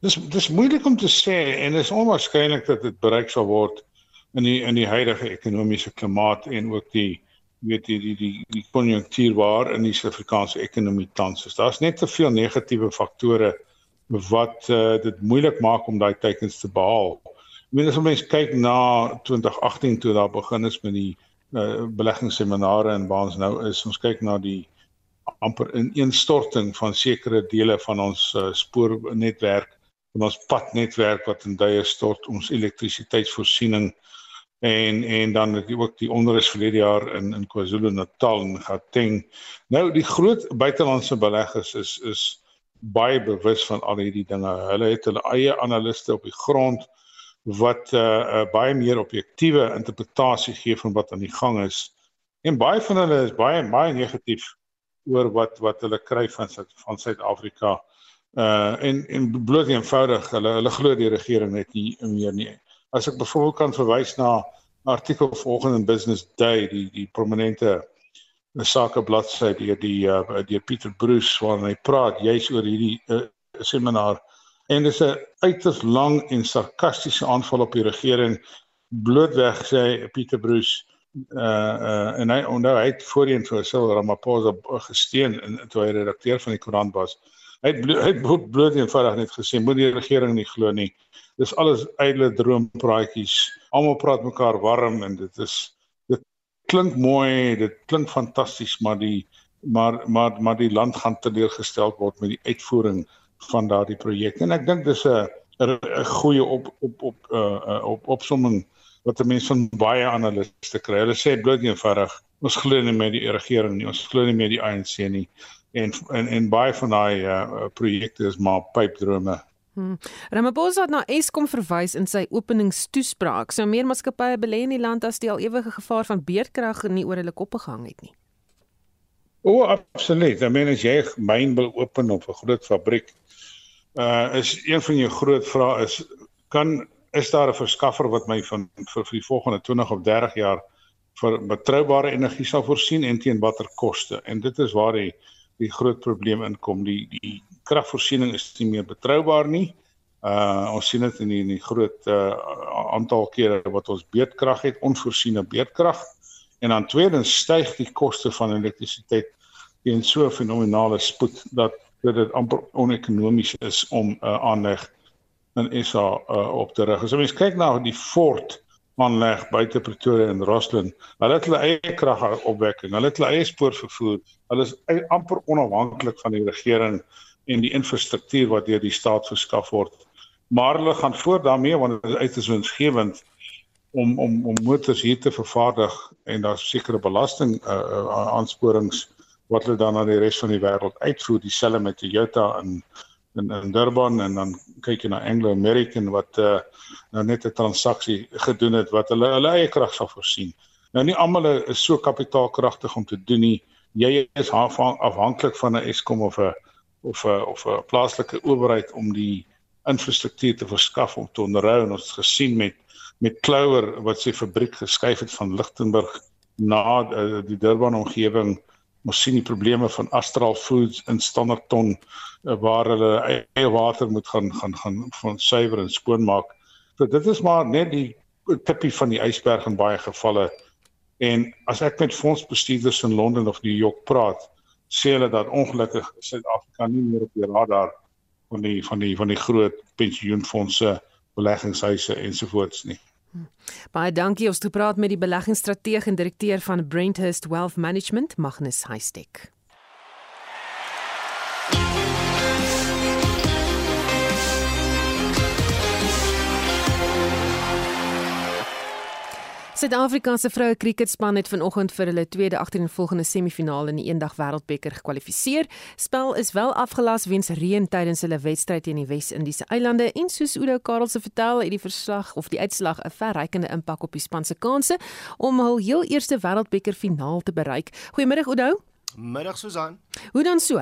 Dis dis moeilik om te sê en dit is onwaarskynlik dat dit bereik sal word in die in die huidige ekonomiese klimaat en ook die weet die die die die konjunktuur waar in die Suid-Afrikaanse ekonomie tans is. Daar's net te veel negatiewe faktore wat uh, dit moeilik maak om daai teikens te behaal. Mens as mens kyk na 2018 toe daar begin is met die uh, beleggingsseminare en waar ons nou is, ons kyk na die amper ineenstorting van sekere dele van ons uh, spoornetwerk, van ons padnetwerk wat in duie stort, ons elektrisiteitsvoorsiening en en dan het jy ook die onrus verlede jaar in in KwaZulu-Natal en Gauteng. Nou die groot buitelandse beleggers is is baie bewus van al hierdie dinge. Hulle het hulle eie analiste op die grond wat 'n uh, uh, baie meer objektiewe interpretasie gee van wat aan die gang is. En baie van hulle is baie baie negatief oor wat wat hulle kry van van Suid-Afrika. Uh en en bloot eenvoudig hulle hulle glo die regering net nie meer nie. As ek byvoorbeeld kan verwys na 'n artikel vanoggend in Business Day, die die prominente sake bladsy deur die uh, deur Pieter Bruce waarin hy praat juis oor hierdie uh, seminar en dis 'n uiters lang en sarkastiese aanval op die regering. Blootweg sê Pieter Bruce uh uh en hy onthou hy het voorheen vir Cyril Ramaphosa gesteun en toe hy redakteur van die koerant was. Hy het bloot, hy het bloot eenvoudig net gesê moet die regering nie glo nie. Dis alles ydelle droompraatjies. Almal praat mekaar warm en dit is klink mooi, dit klink fantasties, maar die maar maar maar die land gaan teleurgestel word met die uitvoering van daardie projek. En ek dink dis 'n 'n goeie op op op uh op opsomming wat mense van baie analiste kry. Hulle sê bloot eenvoudig, ons glo nie met die regering nie, ons glo nie met die ANC nie. En en en baie van daai uh projekte is maar pypdrome. Hmm. Ramaphosa het na Eskom verwys in sy openingstoespraak. Sou meer maatskappye belê in die land as die al ewige gevaar van beerdkrag nie oor hulle koppe gehang het nie. O, oh, absoluut. I mean as jy 'n myn wil open of 'n groot fabriek, uh is een van jou groot vrae is kan is daar 'n verskaffer wat my van vir, vir die volgende 20 of 30 jaar vir betroubare energie sal voorsien en teen watter koste? En dit is waar die die groot probleem inkom. Die die kragvoorsiening is nie meer betroubaar nie. Uh ons sien dit in die, in die groot uh aantal kere wat ons beedkrag het, onvoorsiene beedkrag. En dan tweedens styg die koste van elektrisiteit teen so 'n fenominale spoed dat dit amper onekonomies is om 'n uh, aanleg in SA uh, op te rig. As jy kyk na die fort aanleg buite Pretoria en Rosslyn. Hulle het hulle eie kragopwekking, hulle het hulle eie spoorvervoer. Hulle is amper onafhanklik van die regering en die infrastruktuur wat deur die staat verskaf word. Maar hulle gaan voort daarmee want dit is uiters winsgewend om om om motors hier te vervaardig en daar's sekere belasting uh, uh, aansporings wat hulle dan aan die res van die wêreld uitvoer dieselfde met Toyota en in in Durban en dan kyk jy na Anglo American wat uh, nou net 'n transaksie gedoen het wat hulle hulle eie krag sal voorsien. Nou nie almal is so kapitaalkragtig om te doen nie. Jy is afhanklik van 'n Eskom of 'n of 'n of 'n plaaslike owerheid om die infrastruktuur te verskaf om te onderhou en ons het gesien met met Clover wat sy fabriek geskuif het van Lichtenburg na uh, die Durban omgewing ons sien die probleme van Astral Foods in Standerton eh, waar hulle eie water moet gaan gaan gaan van suiwer en skoon maak. So dit is maar net die tipie van die ysberg in baie gevalle. En as ek met fondsbestuurders in Londen of New York praat, sê hulle dat ongelukkig Suid-Afrika nie meer op die radar van die van die van die groot pensioenfonde, beleggingshuise ensovoorts nie. Baie dankie ons het gepraat met die beleggingsstrateeg en direkteur van Brenthurst Wealth Management, Magnus Heistek. Suid-Afrika se vroue kriketspan het vanoggend vir hulle tweede agtereenvolgende semifinale in die eendag wêreldbeker gekwalifiseer. Spel is wel afgelas weens reën tydens hulle wedstryd teen die Wes-Indiese eilande en soos Oudo Karel se vertel, het die verslag of die uitslag 'n verrykende impak op die span se kansse om hul heel eerste wêreldbeker finaal te bereik. Goeiemiddag Oudo. Middag Susan. Hoe dan so?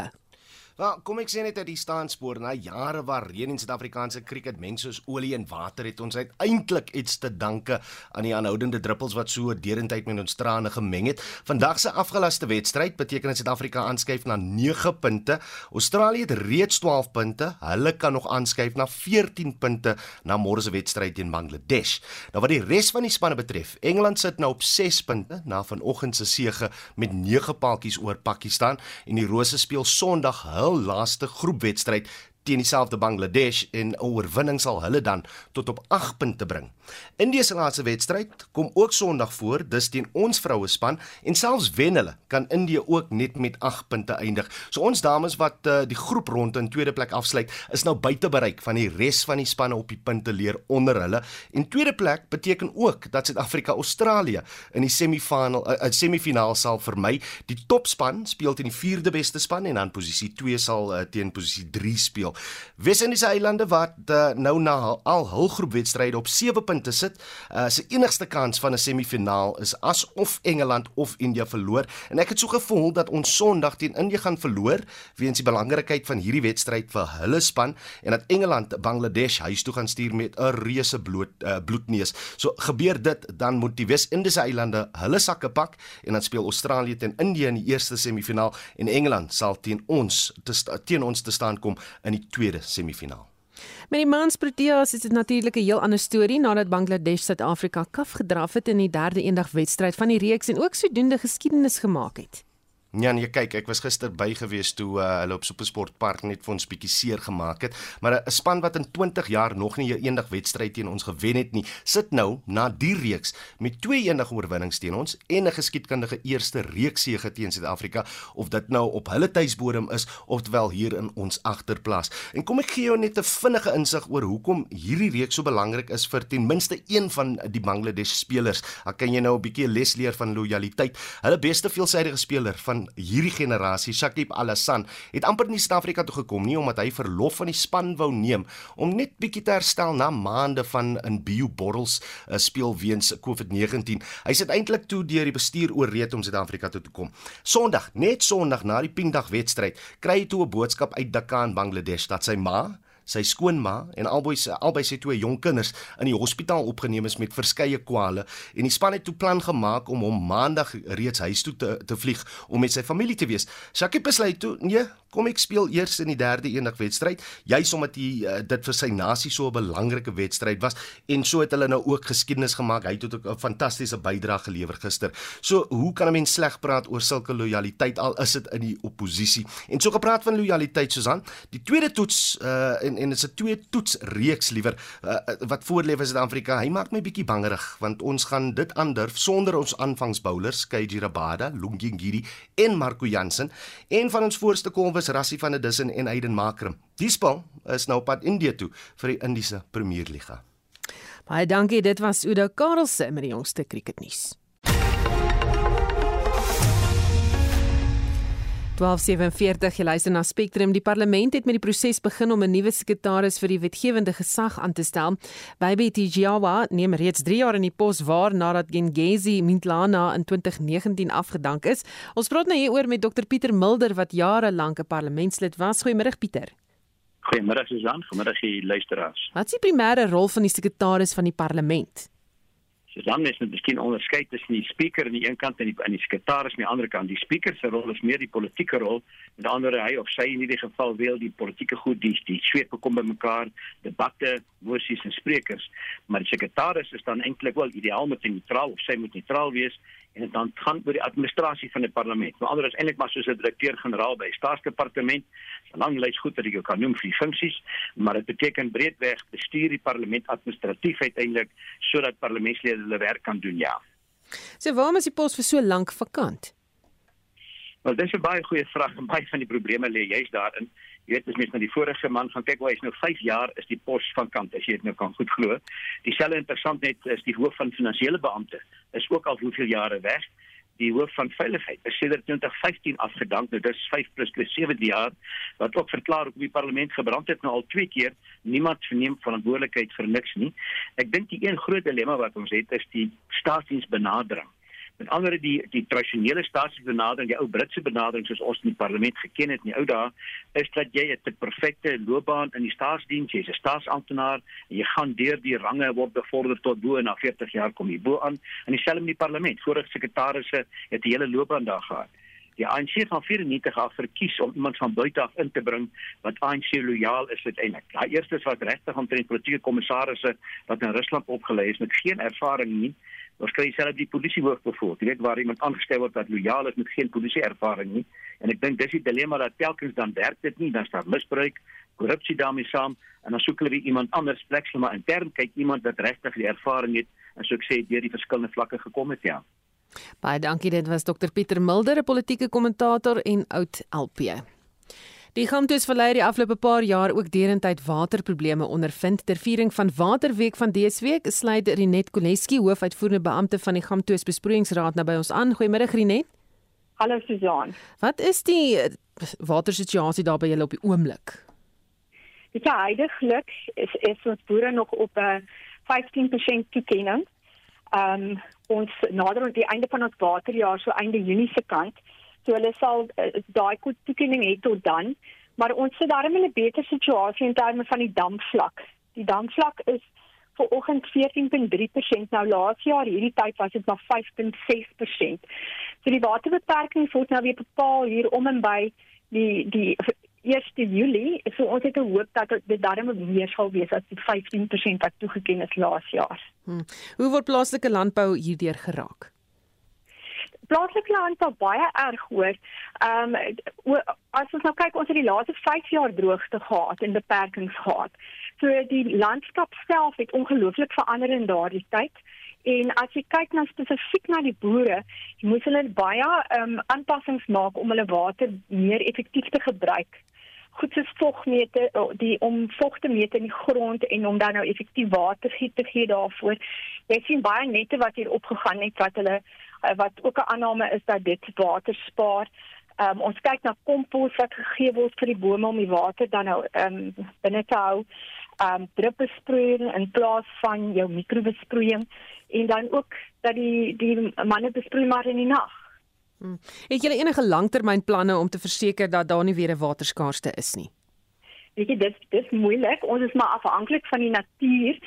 Wel, kom ek sê net uit die staanspoor na jare waar reën in Suid-Afrikaanse krieket mense soos olie en water het ons uiteindelik iets te danke aan die aanhoudende druppels wat so derendheid met ons trane gemeng het. Vandag se afgelaste wedstryd beteken dat Suid-Afrika aanskuif na 9 punte. Australië het reeds 12 punte. Hulle kan nog aanskuif na 14 punte na môre se wedstryd teen Bangladesh. Nou wat die res van die spanne betref, Engeland sit nou op 6 punte na vanoggend se sege met 9 paaltjies oor Pakistan en die Rose speel Sondag hul laaste groepwedstryd teen dieselfde Bangladesh en 'n oorwinning sal hulle dan tot op 8 punte bring. Indië se laaste wedstryd kom ook Sondag voor, dis teen ons vroue span en selfs wen hulle, kan Indië ook net met 8 punte eindig. So ons dames wat uh, die groep rond in tweede plek afsluit, is nou buite bereik van die res van die spanne op die punte leer onder hulle. En tweede plek beteken ook dat Suid-Afrika Australië in die semifinale uh, semifinaal sal vermy. Die topspan speel teen die vierde beste span en dan posisie 2 sal uh, teen posisie 3 speel. Wes-Indiese eilande wat uh, nou na al hul groepwedstryde op 7 punte sit, uh, se enigste kans van 'n semifinaal is as of Engeland of India verloor. En ek het so gevoel dat ons Sondag teen India gaan verloor weens die belangrikheid van hierdie wedstryd vir hulle span en dat Engeland Bangladesh huis toe gaan stuur met 'n reuse bloed uh, bloedneus. So gebeur dit, dan moet die Wes-Indiese eilande hulle sakke pak en dan speel Australië teen India in die eerste semifinaal en Engeland sal teen ons te teen ons te staan kom in die tweede semifinaal. Met die mans Proteas is dit natuurlik 'n heel ander storie nadat Bangladesh Suid-Afrika kaf gedraf het in die derde eendag wedstryd van die reeks en ook sodoende geskiedenis gemaak het. Ja, nee, kyk, ek was gister by gewees toe uh, hulle op Supersport Park net vir ons bietjie seer gemaak het, maar 'n span wat in 20 jaar nog nie 'n eendag wedstryd teen ons gewen het nie, sit nou na die reeks met twee eendag oorwinnings teen ons en 'n geskiedkundige eerste reekssege teen Suid-Afrika of dit nou op hulle tuisbodem is ofwel hier in ons agterplaas. En kom ek gee jou net 'n vinnige insig oor hoekom hierdie reeks so belangrik is vir ten minste een van die Bangladesh spelers. Dan kan jy nou 'n bietjie les leer van lojaliteit. Hulle beste veelsidige speler van hierdie generasie, Shakib Al-Hasan, het amper nie Suid-Afrika toe gekom nie omdat hy verlof van die span wou neem om net bietjie te herstel na maande van in bioborrels uh, speel weens COVID-19. Hy sit eintlik toe deur die bestuur ooreed om Suid-Afrika toe te kom. Sondag, net Sondag na die Pinkdag wedstryd, kry hy toe 'n boodskap uit Dhaka in Bangladesh dat sy ma sy skoonma en albei albei se twee jong kinders in die hospitaal opgeneem is met verskeie kwale en die span het toe plan gemaak om hom maandag reeds huis toe te te vlieg om met sy familie te wees. Shakib besluit toe, nee, kom ek speel eers in die derde eendag wedstryd, juis omdat hy uh, dit vir sy nasie so 'n belangrike wedstryd was en so het hulle nou ook geskiedenis gemaak. Hy het ook 'n fantastiese bydrae gelewer gister. So, hoe kan 'n mens sleg praat oor sulke lojaliteit al is dit in die oppositie? En so gepraat van lojaliteit Susan, die tweede toets uh, en en dit is 'n twee toets reeks liewer uh, wat voorlê vir Suid-Afrika. Hy maak my bietjie bangerig want ons gaan dit aandurf sonder ons aanvangsboullers, KG Rabada, Lungi Ngidi en Marco Jansen en van ons voorste kolwes Rassie van der Dussen en Aiden Makram. Die span is nou op pad Indië toe vir die Indiese Premierliga. Baie dankie, dit was Udo Karelse met die jongste kriketnuus. 1247 jy luister na Spectrum die parlement het met die proses begin om 'n nuwe sekretaris vir die wetgewende gesag aan te stel. Baby Tijawa neem reeds 3 jaar in die pos waar nadat Gengezi Mintlana in 2019 afgedank is. Ons praat nou hieroor met Dr Pieter Mulder wat jare lank 'n parlementslid was. Goeiemôre Pieter. Goeiemôre Susan, goeiemôre die luisteraars. Wat is die primêre rol van die sekretaris van die parlement? So dan is dit miskien onderskei tussen die spreker aan die een kant en die aan die sekretaris aan die ander kant. Die spreker se rol is meer die politieke rol, met ander hy of sy in hierdie geval wil die politieke goed die die sweet bekom by mekaar, debatte, moesies en sprekers, maar die sekretaris is dan eintlik wel ideaal met neutraal of sy moet neutraal wees en dit dan gaan oor die administrasie van die parlement. Nou anders is eintlik maar soos 'n direkteur-generaal by staatsdepartement, 'n lang lys goed wat ek jou kan noem vir die funksies, maar dit beteken breedweg bestuur die parlement administratief uiteindelik sodat parlementslede hulle werk kan doen, ja. So waarom is die pos vir so lank vakant? Wel, dis 'n baie goeie vraag en baie van die probleme lê juist daarin. Jy weet as mens na die vorige man gaan kyk, hoe hy's nou 5 jaar is die pos van kant as jy dit nou kan goed glo. Dieselfde interessant net is die hoof van finansiële beampte is ook al hoeveel jare weg. Die hoof van veiligheid is sedert 2015 afgedank. Nou dis 5 plus 2 7 jaar wat ook verklaar hoe die parlement gebrand het nou al twee keer. Niemand verneem verantwoordelikheid vir niks nie. Ek dink die een groot dilemma wat ons het is die staatsdiensbenadering. Met ander die die tradisionele staatsbenadering, die ou Britse benadering soos ons in die parlement geken het in die ou dae, is dat jy 'n perfekte loopbaan in die staatsdiens, jy's 'n staatsamptenaar en jy gaan deur die range word bevorder tot bo en na 40 jaar kom jy bo aan in dieselfde in die parlement. Vorige sekretarisse het die hele loopbaan daar gehad. Die ANC van 94 af verkies om iemand van buite af in te bring wat ANC lojaal is uiteindelik. Daai eerstes was regtig omtrent politieke kommissarisse wat in Rusland opgelei is met geen ervaring nie Ons kry selfs die polisiehoof bevoor. Jy weet waar iemand aangestel word wat lojaal is met geen polisieervaring nie. En ek dink dis die dilemma dat telkens dan werk dit nie, dan staan misbruik, korrupsie daarmee saam en dan soek hulle iemand anders plek, maar intern kyk iemand wat regtig die ervaring het en so ek sê deur die verskillende vlakke gekom het ja. Baie dankie dit was Dr Pieter Mulder, politieke kommentator en oud LP. Die Gamtoes verlei die afgelope paar jaar ook derentyd waterprobleme ondervind. Ter viering van Waterweek van dese week sluit Rinet Koleski, hoofuitvoerende beampte van die Gamtoes Besproeiingsraad, nou by ons aan. Goeiemôre Rinet. Hallo Susan. Wat is die eh, watersituasie daar by julle op die oomblik? Ja, heidaglik is is ons boere nog op 'n 15% toekenning. Ehm um, ons nader aan die einde van ons waterjaar so einde Junie se kant. So hulle sal uh, daai toekenning hê tot dan, maar ons sit daarmee in 'n beter situasie in terme van die damvlak. Die damvlak is vir oggend 14.3% nou laas jaar hierdie tyd was dit maar 5.6%. So die waterbeperking word nou weer bepaal hier om en by die die 1 Julie, so ons het gehoop dat dit darem meer sal wees as die 15% wat toegeken is laas jaar. Hmm. Hoe word plaaslike landbou hierdeur geraak? Plaaslike landbou baie erg hoor. Ehm um, as ons nou kyk, ons het die laaste 5 jaar droogte gehad en beperkings gehad. So die landskap self het ongelooflik verander in daardie tyd. En as jy kyk na spesifiek na die boere, moet hulle baie ehm um, aanpassings maak om hulle water meer effektief te gebruik goed se vogmeter die om vog te meet in die grond en om dan nou effektief water te gee daarvoor. Jy sien baie nette wat hier opgegaan het wat hulle wat ook 'n aanname is dat dit water spaar. Um, ons kyk na kompos wat gegee word vir die bome om die water dan nou um, binne te hou. Um druppelsproeiing in plaas van jou mikrobesproeiing en dan ook dat die die manne besproei maar in die nag. Hmm. Het julle enige langtermynplanne om te verseker dat daar nie weer 'n waterskaarste is nie? Weet jy dit dis moeilik. Ons is maar afhanklik van die natuur.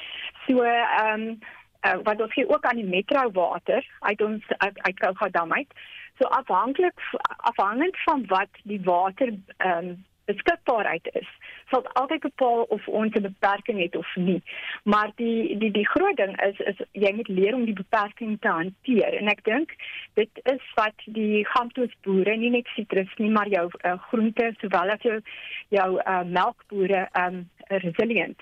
So ehm um, uh, wat ons hier ook aan die metro water uit ons uit, uit Kougadam uit. So afhanklik afhangend van wat die water ehm um, beskikbaarheid is, sal altyd bepaal of ons 'n beperking het of nie. Maar die die die groot ding is is jy moet leer om die beperking te hanteer en ek dink dit is wat die gamtoes boere nie net sitrus nie, maar jou uh, groente sowel as jou jou uh, melkbore um resilient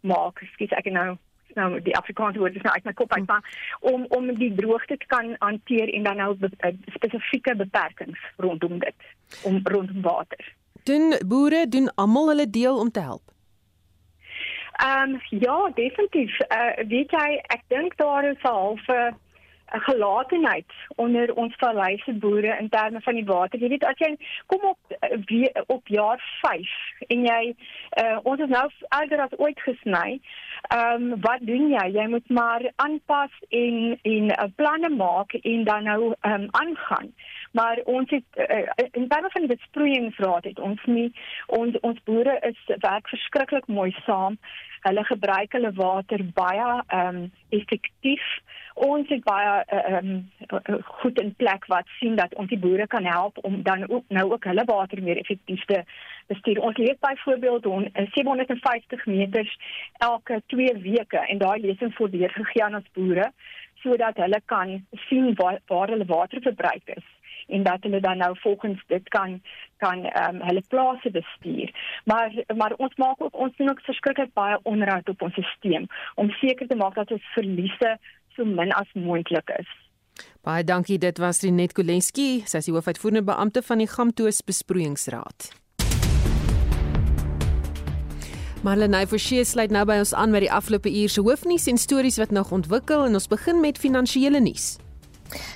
maak. Skiet ek nou nou die Afrikaanse woord is nou uit my kop uit maar om om die droogte te kan hanteer en dan nou be, uh, spesifieke beperkings rondom dit om rondom water doen boere doen almal hulle deel om te help? Ehm um, ja, definitief. Uh, weet jy, ek dink daar is 'n halfe 'n gelatenheid onder ons valleise boere in terme van die water. Jy weet as jy kom op wie, op jaar 5 en jy uh, ons is nou ouer as ooit gesny. Ehm um, wat doen jy? Jy moet maar aanpas en en uh, planne maak en dan nou ehm um, aangaan. Maar ons het uh, in terme van die besproeiingsraad het ons nie ons ons boere is werk verskriklik mooi saam. Hulle gebruik hulle water baie ehm um, effektief. Ons het baie ehm um, goed in plek wat sien dat ons die boere kan help om dan ook nou ook hulle water meer effektief te bestuur. Ons lees byvoorbeeld on 750 meters elke 2 weke en daai lesing word deurgegee aan ons boere sodat hulle kan sien waar, waar hulle waterverbruik is en dat hulle dan nou volgens dit kan kan ehm um, hulle plase bestuur. Maar maar ons maak ook ons doen ook verskriklik baie onderhoud op ons stelsel om seker te maak dat ons verliese so min as moontlik is. Baie dankie. Dit was Rinet Koleski, sy is die hoofuitvoerende beampte van die Gamtoos Besproeiingsraad. Marlene Forsie sluit nou by ons aan met die afgelope uur se hoofnuus en stories wat nog ontwikkel en ons begin met finansiële nuus.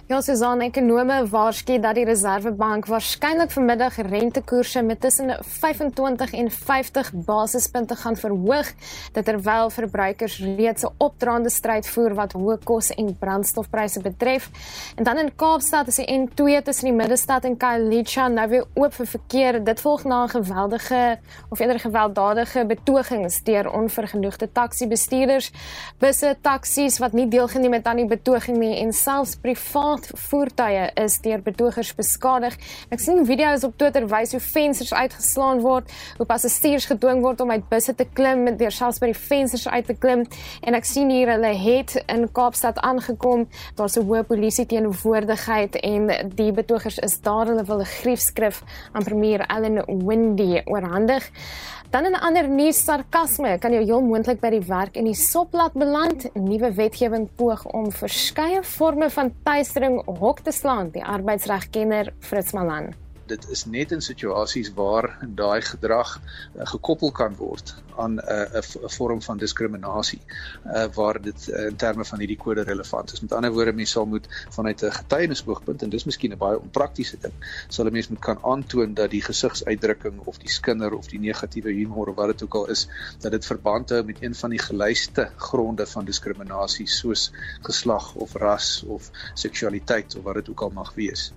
Ja, Susan, ekonome waarsku dat die Reservebank waarskynlik vanmiddag rentekoerse met tussen 25 en 50 basispunte gaan verhoog, dit terwyl verbruikers reeds 'n opdraande stryd voer wat hoë kos en brandstofpryse betref. En dan in Kaapstad is die N2 tussen die middestad en Khayelitsha nou weer oop vir verkeer. Dit volg na 'n geweldige of eerder gewelddadige betogings deur onvergenoegde taxi-bestuurders, busse, taksies wat nie deelgeneem het aan die betoging nie en selfs private privaat voertuie is deur betogers beskadig. Ek sien video's op Twitter wys hoe vensters uitgeslaan word, hoe passasiers gedwing word om uit busse te klim, deur selfs by die vensters uit te klim. En ek sien hier hulle het in Kaapstad aangekom. Daar's 'n hoë polisie teenwoordigheid en die betogers is daar hulle wil 'n griefskrif aan premier Ellen Windy oorhandig. Dan 'n ander nuus sarkasme kan jou heel moontlik by die werk in die soplat beland. Nuwe wetgewing poog om verskeie forme van tuistering hok te slaan, die arbeidsregkenner Fritz Malan dit is net in situasies waar daai gedrag uh, gekoppel kan word aan 'n uh, 'n vorm van diskriminasie uh, waar dit uh, in terme van hierdie kode relevant is. Met ander woorde, mens sal moet vanuit 'n getuienisoogpunt en dis miskien 'n baie onpraktiese ding, sal 'n mens moet kan aantoon dat die gesigsuitdrukking of die skinder of die negatiewe humor of wat dit ook al is, dat dit verband hou met een van die gelyste gronde van diskriminasie soos geslag of ras of seksualiteit of wat dit ook al mag wees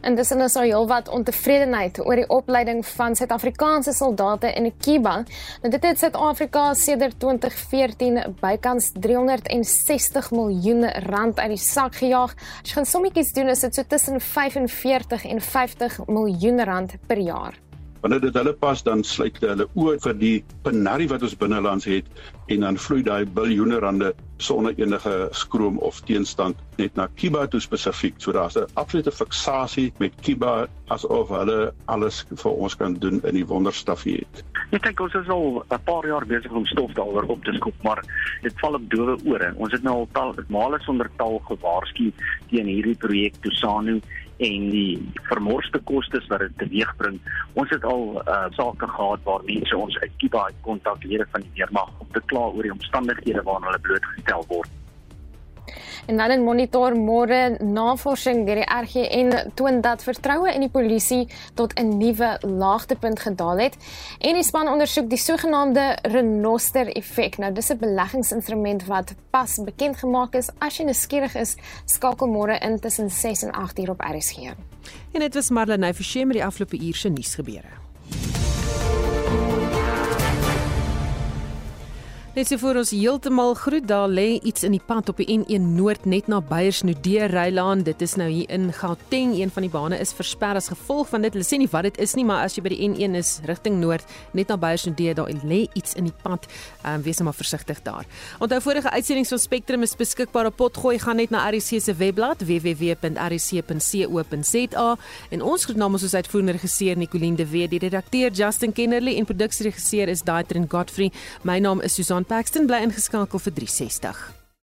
en dis in 'n so heelwat ontevredenheid oor die opleiding van Suid-Afrikaanse soldate in Kiba. Nou dit het Suid-Afrika sedert 2014 bykans 360 miljoen rand uit die sak gejaag. As jy gaan sommetjies doen, is dit so tussen 45 en 50 miljoen rand per jaar. Wanneer dit hulle pas dan sluit hulle oë vir die penarie wat ons binnelands het en dan vloei daai biljoene rande sonder enige skroom of teenstand net na Kiba toe spesifiek. So daar's 'n absolute fiksasie met Kiba asof hulle alles vir ons kan doen in die wonderstafie het. Ek dink ons is al 'n paar jaar besig om stof daaroor op te skop, maar dit val op dowe ore. Ons het nou al tal male sonder tal gewaarsku teen hierdie projek Tusano en die vermorste kostes wat dit teweegbring. Ons het al uh, sake gehad waar mense ons uit Kiba kontak lede van die weermag om te kla oor die omstandighede waaraan hulle blootgestel word. En dan in monitor môre navorsing deur die RGN toon dat vertroue in die polisie tot 'n nuwe laagtepunt gedaal het en die span ondersoek die sogenaamde renoster effek. Nou dis 'n beleggingsinstrument wat pas bekend gemaak is. As jy nuuskierig is, skakel môre in tussen 6 en 8 uur op RSG. En dit was Marlene Forsie met die afgelope uur se nuusgebeure. Net so voor ons heeltemal groet, daar lê iets in die pad op die N1 Noord net na Beyersnodee Rylaan. Dit is nou hier in Gauteng. Een van die bane is versper as gevolg van dit. Hulle sê nie wat dit is nie, maar as jy by die N1 is rigting Noord, net na Beyersnodee, daar lê iets in die pad. Ehm um, wees maar versigtig daar. Onthou vorige uitsendings van Spectrum is beskikbaar op potgooi. Gaan net na RC se webblad www.rc.co.za en ons groet namens ons uitvoerende regisseur Nicoline de Wet, die redakteur Justin Kennerly en produksieregisseur is Daitrin Godfrey. My naam is Susan Paxton bly ingeskakel vir 360.